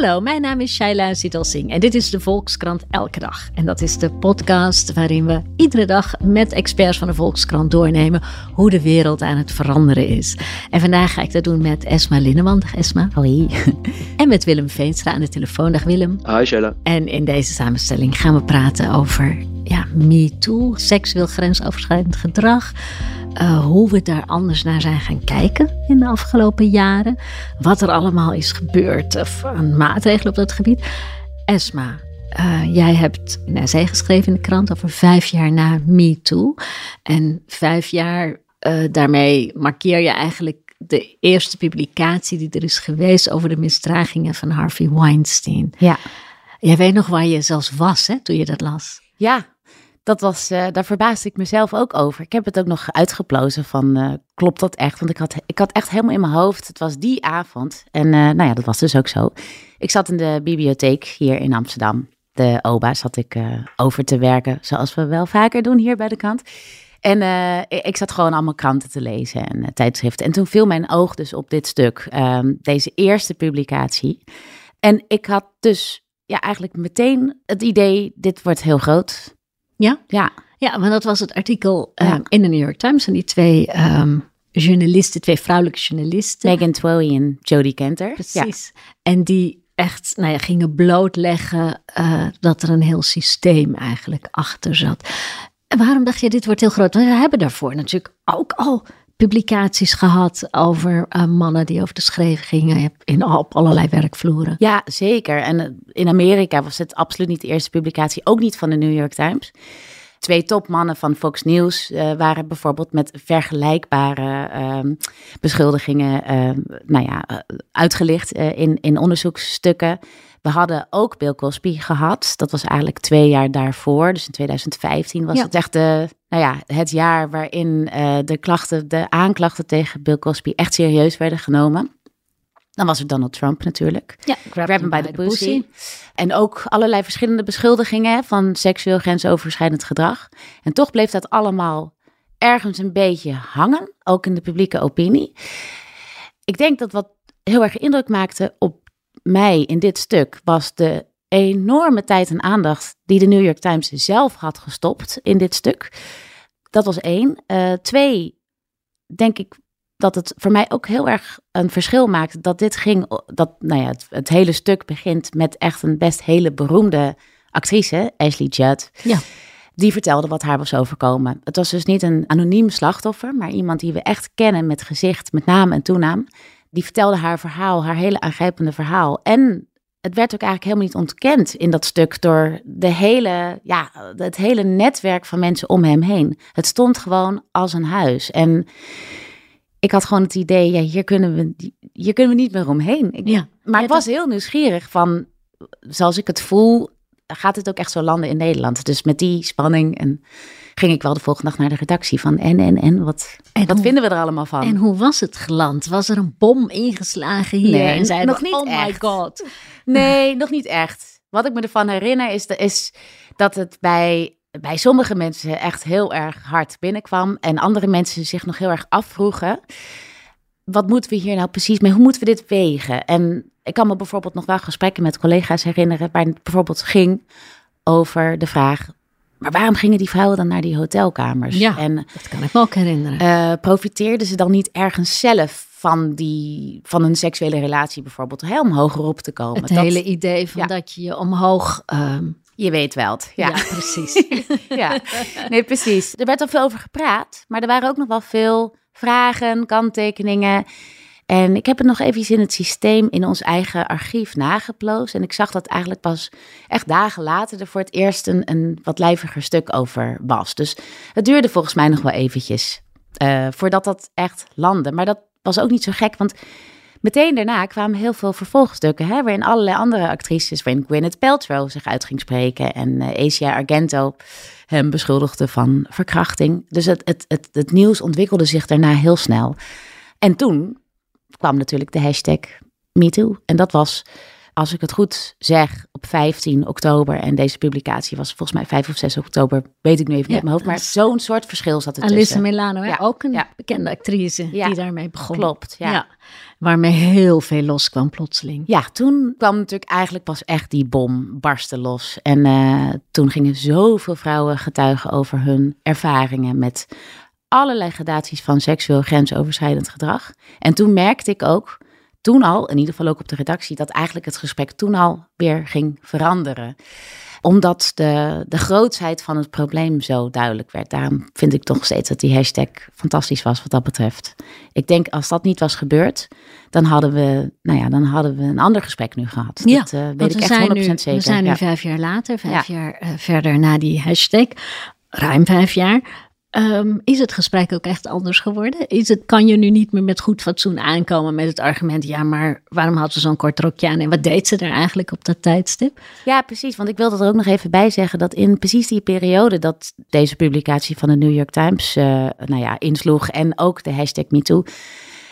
Hallo, mijn naam is Shaila Sital Singh en dit is de Volkskrant Elke Dag. En dat is de podcast waarin we iedere dag met experts van de Volkskrant doornemen hoe de wereld aan het veranderen is. En vandaag ga ik dat doen met Esma Linneman. Dag Esma. Hoi. En met Willem Veenstra aan de telefoon. Dag Willem. Hi Shaila. En in deze samenstelling gaan we praten over ja, MeToo, seksueel grensoverschrijdend gedrag. Uh, hoe we daar anders naar zijn gaan kijken in de afgelopen jaren. Wat er allemaal is gebeurd of aan maatregelen op dat gebied. Esma, uh, jij hebt een essay geschreven in de krant over vijf jaar na MeToo. En vijf jaar, uh, daarmee markeer je eigenlijk de eerste publicatie die er is geweest over de misdragingen van Harvey Weinstein. Ja. Jij weet nog waar je zelfs was hè, toen je dat las. Ja, dat was, uh, daar verbaasde ik mezelf ook over. Ik heb het ook nog uitgeplozen van, uh, klopt dat echt? Want ik had, ik had echt helemaal in mijn hoofd, het was die avond. En uh, nou ja, dat was dus ook zo. Ik zat in de bibliotheek hier in Amsterdam. De OBA zat ik over te werken, zoals we wel vaker doen hier bij de kant. En ik zat gewoon allemaal kranten te lezen en tijdschriften. En toen viel mijn oog dus op dit stuk, ehm, deze eerste publicatie. En ik had dus ja, eigenlijk meteen het idee, dit wordt heel groot. Ja? Ja. Ja, maar dat was het artikel um, ja. in de New York Times. En die twee um, journalisten, twee vrouwelijke journalisten. Megan Twomey en Jodie Kenter. Precies. Ja. En die echt nou ja, gingen blootleggen uh, dat er een heel systeem eigenlijk achter zat. En waarom dacht je, dit wordt heel groot? Want we hebben daarvoor natuurlijk ook al publicaties gehad over uh, mannen die over de schreef gingen in, op allerlei werkvloeren. Ja, zeker. En in Amerika was het absoluut niet de eerste publicatie, ook niet van de New York Times. Twee topmannen van Fox News uh, waren bijvoorbeeld met vergelijkbare uh, beschuldigingen nou ja, uitgelicht in, in onderzoeksstukken. We hadden ook Bill Cosby gehad. Dat was eigenlijk twee jaar daarvoor. Dus in 2015 was ja. het echt de, nou ja, het jaar waarin uh, de klachten, de aanklachten tegen Bill Cosby echt serieus werden genomen. Dan was er Donald Trump natuurlijk. Ja, grab him by the pussy. En ook allerlei verschillende beschuldigingen van seksueel grensoverschrijdend gedrag. En toch bleef dat allemaal ergens een beetje hangen, ook in de publieke opinie. Ik denk dat wat heel erg indruk maakte op mij in dit stuk was de enorme tijd en aandacht die de New York Times zelf had gestopt in dit stuk. Dat was één. Uh, twee, denk ik dat het voor mij ook heel erg een verschil maakt dat dit ging, dat nou ja, het, het hele stuk begint met echt een best hele beroemde actrice, Ashley Judd. Ja. Die vertelde wat haar was overkomen. Het was dus niet een anoniem slachtoffer, maar iemand die we echt kennen met gezicht, met naam en toenaam die vertelde haar verhaal, haar hele aangrijpende verhaal. En het werd ook eigenlijk helemaal niet ontkend in dat stuk door de hele, ja, het hele netwerk van mensen om hem heen. Het stond gewoon als een huis. En ik had gewoon het idee, ja, hier kunnen we, hier kunnen we niet meer omheen. Ik, ja. Maar ik was heel nieuwsgierig van, zoals ik het voel, gaat het ook echt zo landen in Nederland. Dus met die spanning en ging ik wel de volgende dag naar de redactie van en, en, en, wat, en wat hoe, vinden we er allemaal van? En hoe was het geland? Was er een bom ingeslagen hier? Nee, en zeiden, nog niet oh echt. my god. Nee, nog niet echt. Wat ik me ervan herinner is, is dat het bij, bij sommige mensen echt heel erg hard binnenkwam. En andere mensen zich nog heel erg afvroegen. Wat moeten we hier nou precies mee? Hoe moeten we dit wegen? En ik kan me bijvoorbeeld nog wel gesprekken met collega's herinneren. Waar het bijvoorbeeld ging over de vraag: maar waarom gingen die vrouwen dan naar die hotelkamers? Ja, en, dat kan ik me ook herinneren. Uh, profiteerden ze dan niet ergens zelf van, die, van een seksuele relatie bijvoorbeeld? Hè, om hoger op te komen. Het dat, hele idee van ja. dat je je omhoog... Um, je weet wel het. Ja, ja precies. ja, nee, precies. Er werd al veel over gepraat, maar er waren ook nog wel veel vragen, kanttekeningen. En ik heb het nog even in het systeem in ons eigen archief nageploosd. En ik zag dat eigenlijk pas echt dagen later er voor het eerst een, wat lijviger stuk over was. Dus het duurde volgens mij nog wel eventjes uh, voordat dat echt landde. Maar dat was ook niet zo gek, want meteen daarna kwamen heel veel vervolgstukken. Hè, waarin allerlei andere actrices, waarin Gwyneth Paltrow zich uit ging spreken. En uh, Asia Argento hem beschuldigde van verkrachting. Dus het, het, het, het nieuws ontwikkelde zich daarna heel snel. En toen kwam natuurlijk de hashtag MeToo. En dat was, als ik het goed zeg, op 15 oktober. En deze publicatie was volgens mij 5 of 6 oktober, weet ik nu even niet Ja, uit mijn hoofd. Maar zo'n soort verschil zat er Alyssa tussen. Milano, hè? Ja, ook een ja. bekende actrice Ja, die daarmee begon. Klopt, ja. Waarmee heel veel loskwam plotseling. Ja, toen kwam natuurlijk eigenlijk pas echt die bom barsten los. En eh, toen gingen zoveel vrouwen getuigen over hun ervaringen met allerlei gradaties van seksueel grensoverschrijdend gedrag. En toen merkte ik ook, toen al, in ieder geval ook op de redactie, dat eigenlijk het gesprek toen al weer ging veranderen omdat de, de grootsheid van het probleem zo duidelijk werd. Daarom vind ik toch steeds dat die hashtag fantastisch was wat dat betreft. Ik denk als dat niet was gebeurd, dan hadden we, nou ja, dan hadden we een ander gesprek nu gehad. Ja, dat eh, weet ik echt 100% zijn nu, zeker. We zijn nu ja. vijf jaar later, vijf Ja. jaar eh, verder na die hashtag. Ruim vijf jaar. Ehm, is het gesprek ook echt anders geworden? Is het, kan je nu niet meer met goed fatsoen aankomen met het argument... ja, maar waarom had ze zo'n kort rokje aan en wat deed ze er eigenlijk op dat tijdstip? Ja, precies. Want ik wilde er ook nog even bij zeggen dat in precies die periode dat deze publicatie van de New York Times eh, nou ja, insloeg en ook de hashtag MeToo.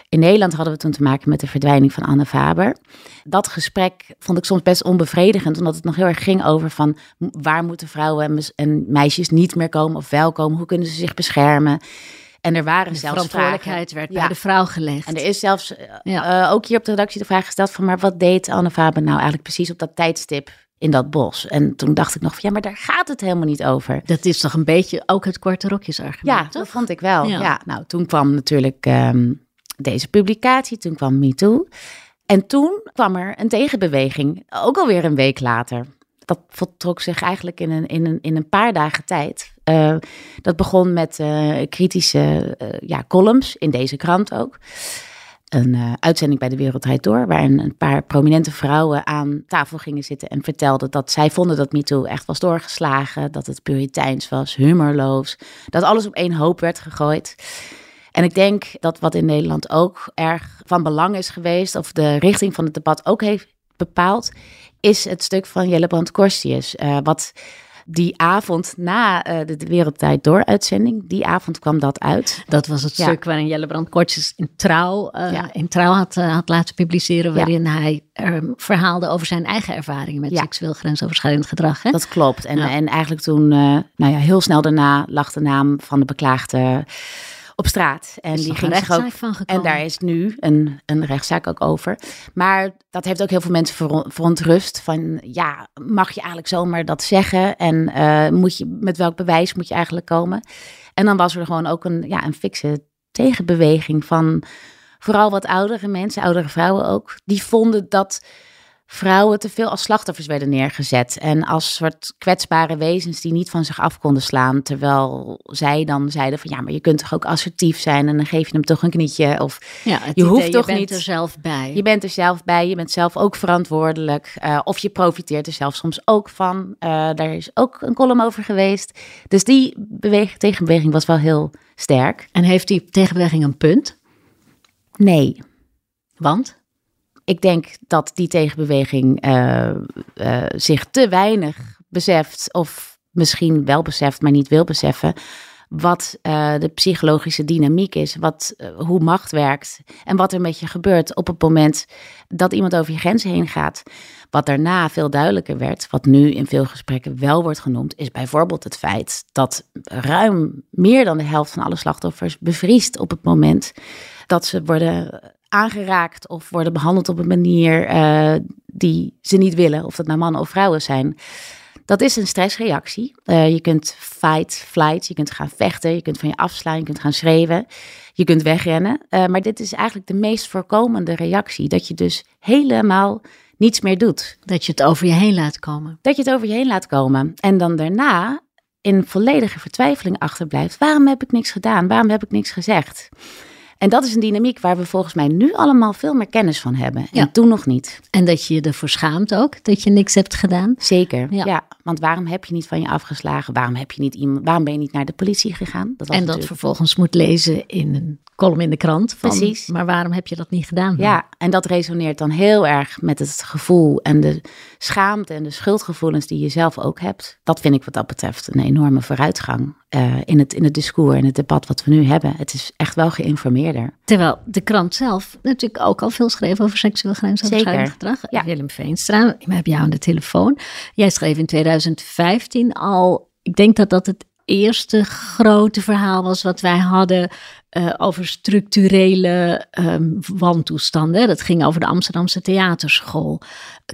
In Nederland hadden we toen te maken met de verdwijning van Anne Faber. Dat gesprek vond ik soms best onbevredigend, omdat het nog heel erg ging over van waar moeten vrouwen en meisjes niet meer komen of wel komen, hoe kunnen ze zich beschermen. En er waren De zelfs verantwoordelijkheid vragen. werd Ja. bij de vrouw gelegd. En er is zelfs eh, Ja. eh, ook hier op de redactie de vraag gesteld van, maar wat deed Anne Faber nou eigenlijk precies op dat tijdstip in dat bos? En toen dacht ik nog van, ja, maar daar gaat het helemaal niet over. Dat is toch een beetje ook het korte rokjesargument, Ja, toch? dat vond ik wel. Ja. Ja. nou, toen kwam natuurlijk ehm, deze publicatie, toen kwam MeToo. En toen kwam er een tegenbeweging, ook alweer een week later. Dat voltrok zich eigenlijk in een, in een, in een paar dagen tijd. Eh, dat begon met eh, kritische eh, ja, columns in deze krant ook. Een uitzending bij de Wereldrijd Door, waarin een paar prominente vrouwen aan tafel gingen zitten en vertelden dat zij vonden dat MeToo echt was doorgeslagen, dat het puriteins was, humorloos, dat alles op één hoop werd gegooid. En ik denk dat wat in Nederland ook erg van belang is geweest, of de richting van het debat ook heeft bepaald, is het stuk van Jelle Brand Korstius. eh, wat die avond na eh, de, Wereldtijd Door uitzending, die avond kwam dat uit. Dat was het Ja. stuk waarin Jelle Brand Kortjes in Trouw, eh, Ja. in trouw had, had laten publiceren. Ja. Waarin hij ehm, verhaalde over zijn eigen ervaringen met seksueel grensoverschrijdend gedrag. Hè? Dat klopt. En, en eigenlijk toen, nou ja, heel snel daarna lag de naam van de beklaagde op straat. En is die ging zich ook. van. En daar is nu een, een rechtszaak ook over. Maar dat heeft ook heel veel mensen veron- verontrust. Van ja, mag je eigenlijk zomaar dat zeggen? En eh, moet je, met welk bewijs moet je eigenlijk komen? En dan was er gewoon ook een, ja, een fikse tegenbeweging van vooral wat oudere mensen, oudere vrouwen ook. Die vonden dat vrouwen te veel als slachtoffers werden neergezet. En als soort kwetsbare wezens die niet van zich af konden slaan. Terwijl zij dan zeiden van ja, maar je kunt toch ook assertief zijn en dan geef je hem toch een knietje. Of Ja, je hoeft idee, toch je niet- er zelf bij. je bent er zelf bij, je bent zelf ook verantwoordelijk. eh, of je profiteert er zelf soms ook van. Eh, daar is ook een column over geweest. Dus die beweging, tegenbeweging was wel heel sterk. En heeft die tegenbeweging een punt? Nee, Want? Ik denk dat die tegenbeweging eh, eh, zich te weinig beseft, of misschien wel beseft, maar niet wil beseffen, wat eh, de psychologische dynamiek is, wat, hoe macht werkt en wat er met je gebeurt op het moment dat iemand over je grenzen heen gaat. Wat daarna veel duidelijker werd, wat nu in veel gesprekken wel wordt genoemd, is bijvoorbeeld het feit dat ruim meer dan de helft van alle slachtoffers bevriest op het moment dat ze worden aangeraakt of worden behandeld op een manier eh, die ze niet willen, of dat nou mannen of vrouwen zijn. Dat is een stressreactie. Eh, je kunt fight, flight, je kunt gaan vechten, je kunt van je afslaan, je kunt gaan schreeuwen, je kunt wegrennen. Eh, maar dit is eigenlijk de meest voorkomende reactie, dat je dus helemaal niets meer doet. Dat je het over je heen laat komen. Dat je het over je heen laat komen en dan daarna in volledige vertwijfeling achterblijft. Waarom heb ik niks gedaan? Waarom heb ik niks gezegd? En dat is een dynamiek waar we volgens mij nu allemaal veel meer kennis van hebben. En Ja. toen nog niet. En dat je je ervoor schaamt ook, dat je niks hebt gedaan. Zeker. Ja. Ja. Want waarom heb je niet van je afgeslagen? Waarom, heb je niet iemand, waarom ben je niet naar de politie gegaan? Dat was En dat natuurlijk- vervolgens moet lezen in een column in de krant. Van, Precies. Maar waarom heb je dat niet gedaan? dan? Ja, en dat resoneert dan heel erg met het gevoel en de schaamte en de schuldgevoelens die je zelf ook hebt. Dat vind ik wat dat betreft een enorme vooruitgang eh, in, het, in het discours en het debat wat we nu hebben. Het is echt wel geïnformeerder. Terwijl de krant zelf natuurlijk ook al veel schreef over seksueel grensoverschrijdend gedrag. Ja. Willem Veenstra, we hebben jou aan de telefoon. Jij schreef in 2015 al, ik denk dat dat het eerste grote verhaal was wat wij hadden eh, over structurele ehm, wantoestanden. Dat ging over de Amsterdamse theaterschool.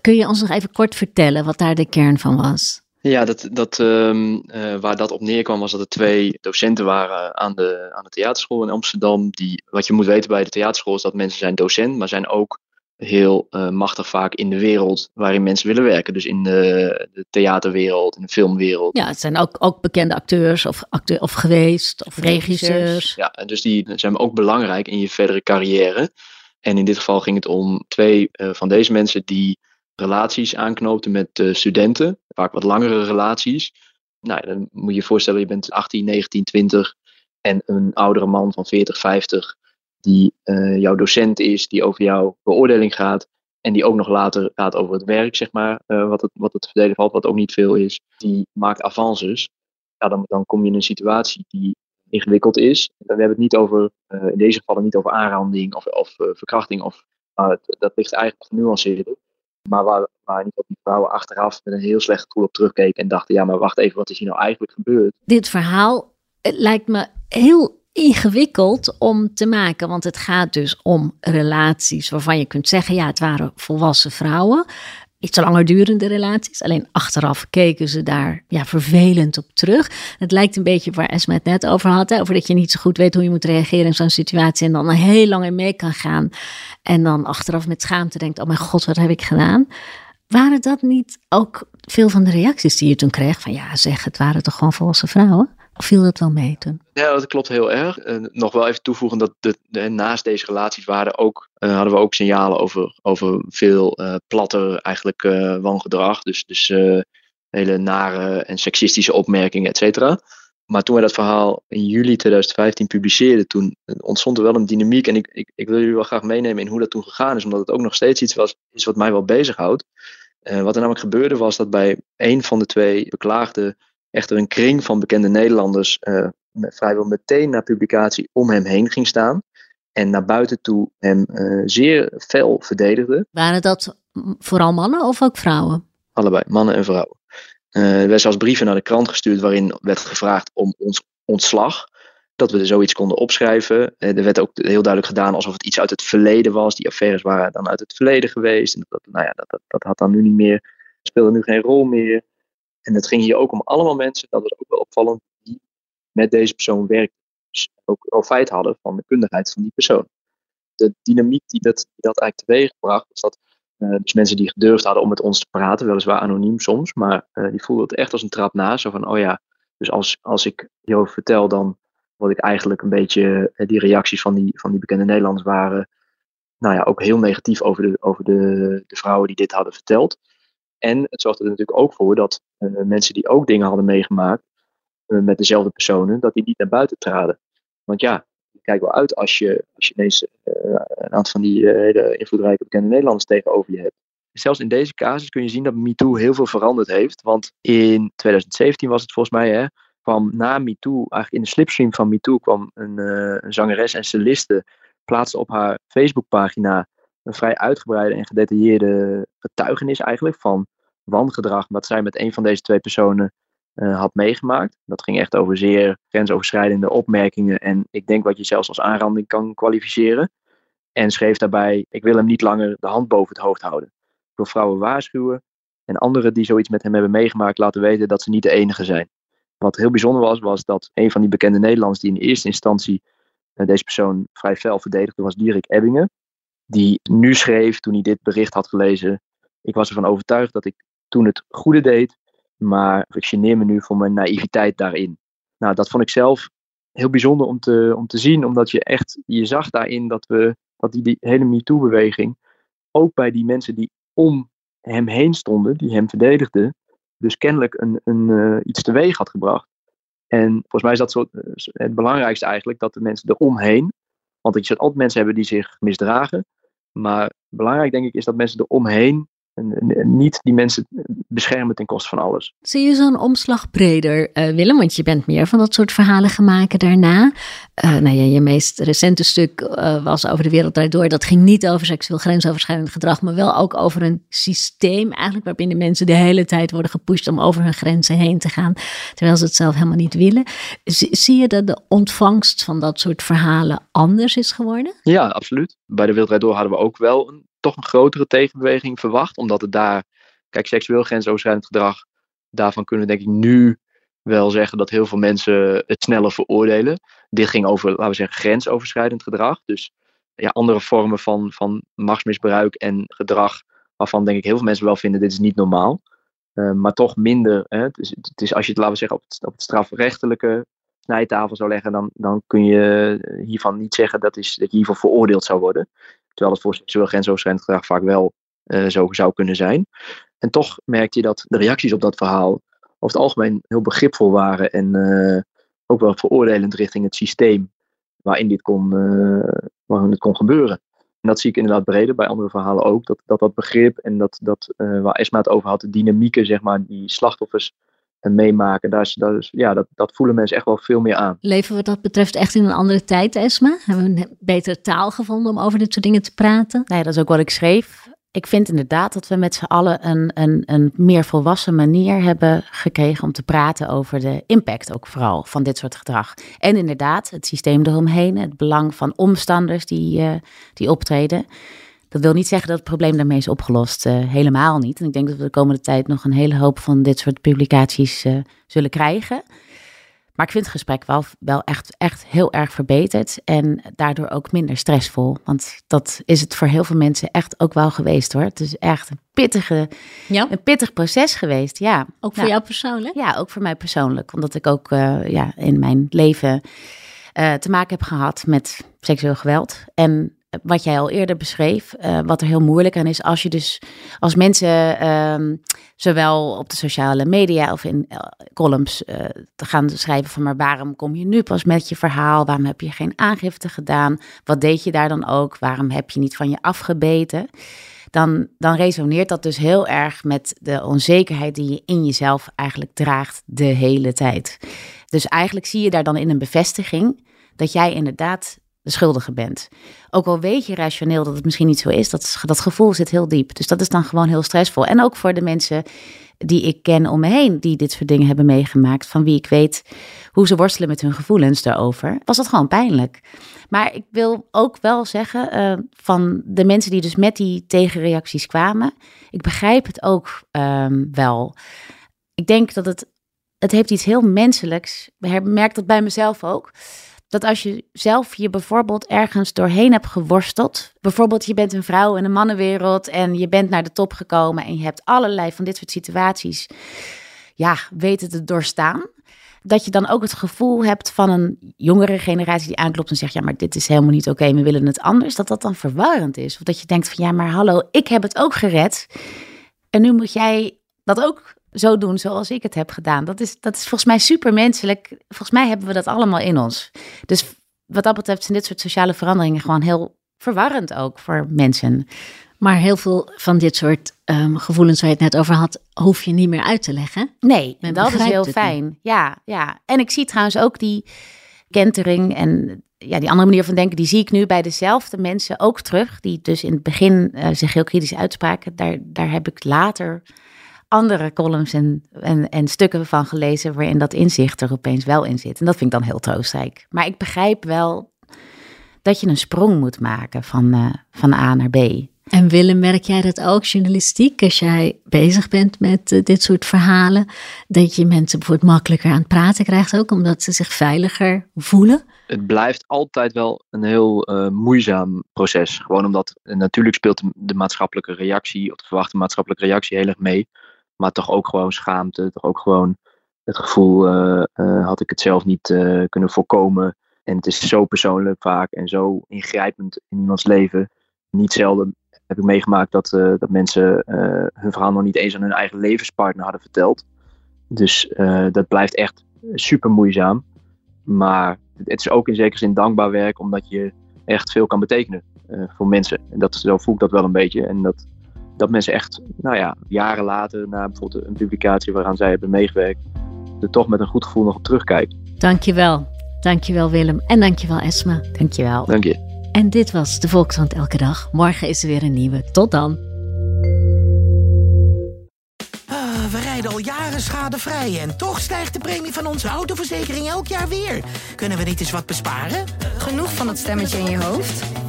Kun je ons nog even kort vertellen wat daar de kern van was? Ja, dat, dat, ehm, eh, waar dat op neerkwam was dat er twee docenten waren aan de, aan de theaterschool in Amsterdam. Die, wat je moet weten bij de theaterschool is dat mensen zijn docent, maar zijn ook heel eh, machtig vaak in de wereld waarin mensen willen werken. Dus in de, de theaterwereld, in de filmwereld. Ja, het zijn ook, ook bekende acteurs of, acteur, of geweest, of Regisseurs. Ja, en dus die zijn ook belangrijk in je verdere carrière. En in dit geval ging het om twee eh, van deze mensen die relaties aanknoopten met eh, studenten. Vaak wat langere relaties. Nou, dan moet je je voorstellen, je bent 18, 19, 20 en een oudere man van 40, 50 die eh, jouw docent is, die over jouw beoordeling gaat. En die ook nog later gaat over het werk, zeg maar, eh, wat, het, wat het verdelen valt, wat ook niet veel is. Die maakt avances. Ja, dan, dan kom je in een situatie die ingewikkeld is. We hebben het niet over, eh, in deze gevallen niet over aanranding of, of verkrachting. Of, dat ligt eigenlijk genuanceerder. Maar waar, waar geval die vrouwen achteraf met een heel slecht gevoel op terugkeken en dachten, ja, maar wacht even, wat is hier nou eigenlijk gebeurd? dit verhaal lijkt me heel ingewikkeld om te maken. Want het gaat dus om relaties waarvan je kunt zeggen: ja, het waren volwassen vrouwen. Iets langer durende relaties. Alleen achteraf keken ze daar ja, vervelend op terug. Het lijkt een beetje waar Esma het net over had. Hè, over dat je niet zo goed weet hoe je moet reageren in zo'n situatie. En dan er heel lang in mee kan gaan. En dan achteraf met schaamte denkt: oh mijn god, wat heb ik gedaan? Waren dat niet ook veel van de reacties die je toen kreeg? Van ja, zeg, het waren toch gewoon volwassen vrouwen? Of viel dat wel mee toen? Ja, dat klopt heel erg. Eh, nog wel even toevoegen dat de, naast deze relaties waren ook, eh, hadden we ook signalen over, over veel eh, platter eigenlijk eh, wangedrag. Dus, dus hele nare en seksistische opmerkingen, et cetera. Maar toen we dat verhaal in juli 2015 publiceerden, toen ontstond er wel een dynamiek. En ik, ik, wil jullie wel graag meenemen in hoe dat toen gegaan is, omdat het ook nog steeds iets was, is wat mij wel bezighoudt. Wat er namelijk gebeurde was dat bij een van de twee beklaagden echter een kring van bekende Nederlanders eh, vrijwel meteen na publicatie om hem heen ging staan. En naar buiten toe hem eh, zeer fel verdedigde. Waren dat vooral mannen of ook vrouwen? Allebei, mannen en vrouwen. Eh, er werd zelfs brieven naar de krant gestuurd waarin werd gevraagd om ons ontslag. Dat we zoiets konden opschrijven. Er werd ook heel duidelijk gedaan alsof het iets uit het verleden was. Die affaires waren dan uit het verleden geweest. En dat, nou ja, dat, dat, dat had dan nu niet meer, speelde nu geen rol meer. En het ging hier ook om allemaal mensen, dat was ook wel opvallend, die met deze persoon werkten. Dus ook feit hadden van de kundigheid van die persoon. De dynamiek die dat, dat eigenlijk teweegbracht, was dat eh, dus mensen die gedurfd hadden om met ons te praten, weliswaar anoniem soms, maar eh, die voelden het echt als een trap na. Zo van, oh ja, dus als, als ik hierover vertel, dan word ik eigenlijk een beetje, eh, die reacties van die, van die bekende Nederlanders waren, nou ja, ook heel negatief over de, over de, de vrouwen die dit hadden verteld. En het zorgde er natuurlijk ook voor dat eh, mensen die ook dingen hadden meegemaakt eh, met dezelfde personen, dat die niet naar buiten traden. Want ja, je kijkt wel uit als je, als je ineens eh, een aantal van die hele invloedrijke bekende Nederlanders tegenover je hebt. Zelfs in deze casus kun je zien dat MeToo heel veel veranderd heeft. Want in 2017 was het volgens mij, hè, kwam na MeToo, eigenlijk in de slipstream van MeToo, kwam een, een zangeres en celliste, plaatste op haar Facebookpagina een vrij uitgebreide en gedetailleerde getuigenis eigenlijk van wangedrag wat zij met een van deze twee personen eh, had meegemaakt. Dat ging echt over zeer grensoverschrijdende opmerkingen en ik denk wat je zelfs als aanranding kan kwalificeren. En schreef daarbij, ik wil hem niet langer de hand boven het hoofd houden. Ik wil vrouwen waarschuwen en anderen die zoiets met hem hebben meegemaakt laten weten dat ze niet de enige zijn. Wat heel bijzonder was, was dat een van die bekende Nederlanders die in eerste instantie eh, deze persoon vrij fel verdedigde, was Dierik Ebbingen. Die nu schreef, toen hij dit bericht had gelezen, ik was ervan overtuigd dat ik toen het goede deed, maar ik geneer me nu voor mijn naïviteit daarin. Nou, dat vond ik zelf heel bijzonder om te, om te zien, omdat je echt, je zag daarin dat we, dat die, hele MeToo-beweging, ook bij die mensen die om hem heen stonden, die hem verdedigden, dus kennelijk een, een, uh, iets teweeg had gebracht. En volgens mij is dat zo, het belangrijkste eigenlijk, dat de mensen eromheen Want je zult altijd mensen hebben die zich misdragen. Maar belangrijk denk ik is dat mensen eromheen en, niet die mensen beschermen ten koste van alles. Zie je zo'n omslag breder, uh, Willem? Want je bent meer van dat soort verhalen gemaakt daarna. Uh, nou ja, je meest recente stuk uh, was over de wereld door. Dat ging niet over seksueel grensoverschrijdend gedrag, maar wel ook over een systeem eigenlijk waarbinnen mensen de hele tijd worden gepusht om over hun grenzen heen te gaan, terwijl ze het zelf helemaal niet willen. zie je dat de ontvangst van dat soort verhalen anders is geworden? Ja, absoluut. Bij de Wereldrijd Door hadden we ook wel een toch een grotere tegenbeweging verwacht. Omdat het daar, kijk, seksueel grensoverschrijdend gedrag, daarvan kunnen we denk ik nu wel zeggen dat heel veel mensen het sneller veroordelen. Dit ging over, laten we zeggen, grensoverschrijdend gedrag. Dus ja, andere vormen van, van machtsmisbruik en gedrag waarvan denk ik heel veel mensen wel vinden dit is niet normaal. Uh, maar toch minder. Hè? Het, is, het is als je het, laten we zeggen, op het, op het strafrechtelijke snijtafel zou leggen, dan, dan kun je hiervan niet zeggen dat, is, dat je hiervoor veroordeeld zou worden. Terwijl het voor seksueel grensoverschrijdend gedrag vaak wel uh, zo zou kunnen zijn. En toch merkte je dat de reacties op dat verhaal over het algemeen heel begripvol waren en uh, ook wel veroordelend richting het systeem waarin dit kon, uh, waarin het kon gebeuren. En dat zie ik inderdaad breder bij andere verhalen ook. Dat dat, dat begrip en dat, dat waar Esma het over had, de dynamieken, zeg maar, die slachtoffers meemaken. Daar is, daar is, ja, dat, dat voelen mensen echt wel veel meer aan. Leven we wat dat betreft echt in een andere tijd, Esma? Hebben we een betere taal gevonden om over dit soort dingen te praten? Nee, dat is ook wat ik schreef. Ik vind inderdaad dat we met z'n allen een, een, een meer volwassen manier hebben gekregen om te praten over de impact ook vooral van dit soort gedrag. En inderdaad, het systeem eromheen, het belang van omstanders die, uh, die optreden. Dat wil niet zeggen dat het probleem daarmee is opgelost. Uh, helemaal niet. En ik denk dat we de komende tijd nog een hele hoop van dit soort publicaties uh, zullen krijgen. Maar ik vind het gesprek wel, wel echt, echt heel erg verbeterd. En daardoor ook minder stressvol. Want dat is het voor heel veel mensen echt ook wel geweest hoor. Het is echt een, pittige, ja. een pittig proces geweest. Ja. Ook voor nou, jou persoonlijk? Ja, ook voor mij persoonlijk. Omdat ik ook uh, ja, in mijn leven te maken heb gehad met seksueel geweld. En wat jij al eerder beschreef, uh, wat er heel moeilijk aan is als je dus als mensen um, zowel op de sociale media of in uh, columns uh, te gaan schrijven van maar waarom kom je nu pas met je verhaal? Waarom heb je geen aangifte gedaan? Wat deed je daar dan ook? Waarom heb je niet van je afgebeten? Dan, dan resoneert dat dus heel erg met de onzekerheid die je in jezelf eigenlijk draagt de hele tijd. Dus eigenlijk zie je daar dan in een bevestiging dat jij inderdaad de schuldige bent. Ook al weet je rationeel dat het misschien niet zo is, dat, dat gevoel zit heel diep. Dus dat is dan gewoon heel stressvol. En ook voor de mensen die ik ken om me heen, die dit soort dingen hebben meegemaakt, van wie ik weet hoe ze worstelen met hun gevoelens daarover, was dat gewoon pijnlijk. Maar ik wil ook wel zeggen uh, van de mensen die dus met die tegenreacties kwamen, ik begrijp het ook um, wel. Ik denk dat het, het heeft iets heel menselijks. Ik merk dat bij mezelf ook dat als je zelf je bijvoorbeeld ergens doorheen hebt geworsteld, bijvoorbeeld je bent een vrouw in een mannenwereld en je bent naar de top gekomen en je hebt allerlei van dit soort situaties, ja, weten te doorstaan. Dat je dan ook het gevoel hebt van een jongere generatie die aanklopt en zegt: Ja, maar dit is helemaal niet oké, we willen het anders. Dat dat dan verwarrend is. Of dat je denkt: van ja, maar hallo, ik heb het ook gered. En nu moet jij dat ook zo doen zoals ik het heb gedaan. Dat is, dat is volgens mij super menselijk. Volgens mij hebben we dat allemaal in ons. Dus wat dat betreft zijn dit soort sociale veranderingen gewoon heel verwarrend ook voor mensen. Maar heel veel van dit soort um, gevoelens waar je het net over had, hoef je niet meer uit te leggen. Nee, Men dat is heel fijn. Ja, ja. En ik zie trouwens ook die kentering en ja, die andere manier van denken, die zie ik nu bij dezelfde mensen ook terug. Die dus in het begin uh, zich heel kritisch uitspraken. Daar, daar heb ik later andere columns en, en, en stukken van gelezen waarin dat inzicht er opeens wel in zit. En dat vind ik dan heel troostrijk. Maar ik begrijp wel dat je een sprong moet maken van, uh, van A naar B. En Willem, merk jij dat ook journalistiek, als jij bezig bent met uh, dit soort verhalen, dat je mensen bijvoorbeeld makkelijker aan het praten krijgt ook, omdat ze zich veiliger voelen? Het blijft altijd wel een heel uh, moeizaam proces. Gewoon omdat natuurlijk speelt de, de maatschappelijke reactie, of de verwachte maatschappelijke reactie heel erg mee. Maar toch ook gewoon schaamte. Toch ook gewoon het gevoel, uh, had ik het zelf niet uh, kunnen voorkomen. En het is zo persoonlijk vaak en zo ingrijpend in iemands leven. Niet zelden heb ik meegemaakt dat, dat mensen hun verhaal nog niet eens aan hun eigen levenspartner hadden verteld. Dus dat blijft echt super moeizaam. Maar het is ook in zekere zin dankbaar werk, omdat je echt veel kan betekenen voor mensen. En dat, zo voel ik dat wel een beetje. En dat, dat mensen echt, nou ja, jaren later, na bijvoorbeeld een publicatie waaraan zij hebben meegewerkt, er toch met een goed gevoel nog op terugkijken. Dankjewel. Dankjewel Willem. En dankjewel Esma. Dankjewel. Dank je. En dit was de Volkskrant Elke Dag. Morgen is er weer een nieuwe. Tot dan. Ah, we rijden al jaren schadevrij en toch stijgt de premie van onze autoverzekering elk jaar weer. Kunnen we niet eens wat besparen? Genoeg van dat stemmetje in je hoofd?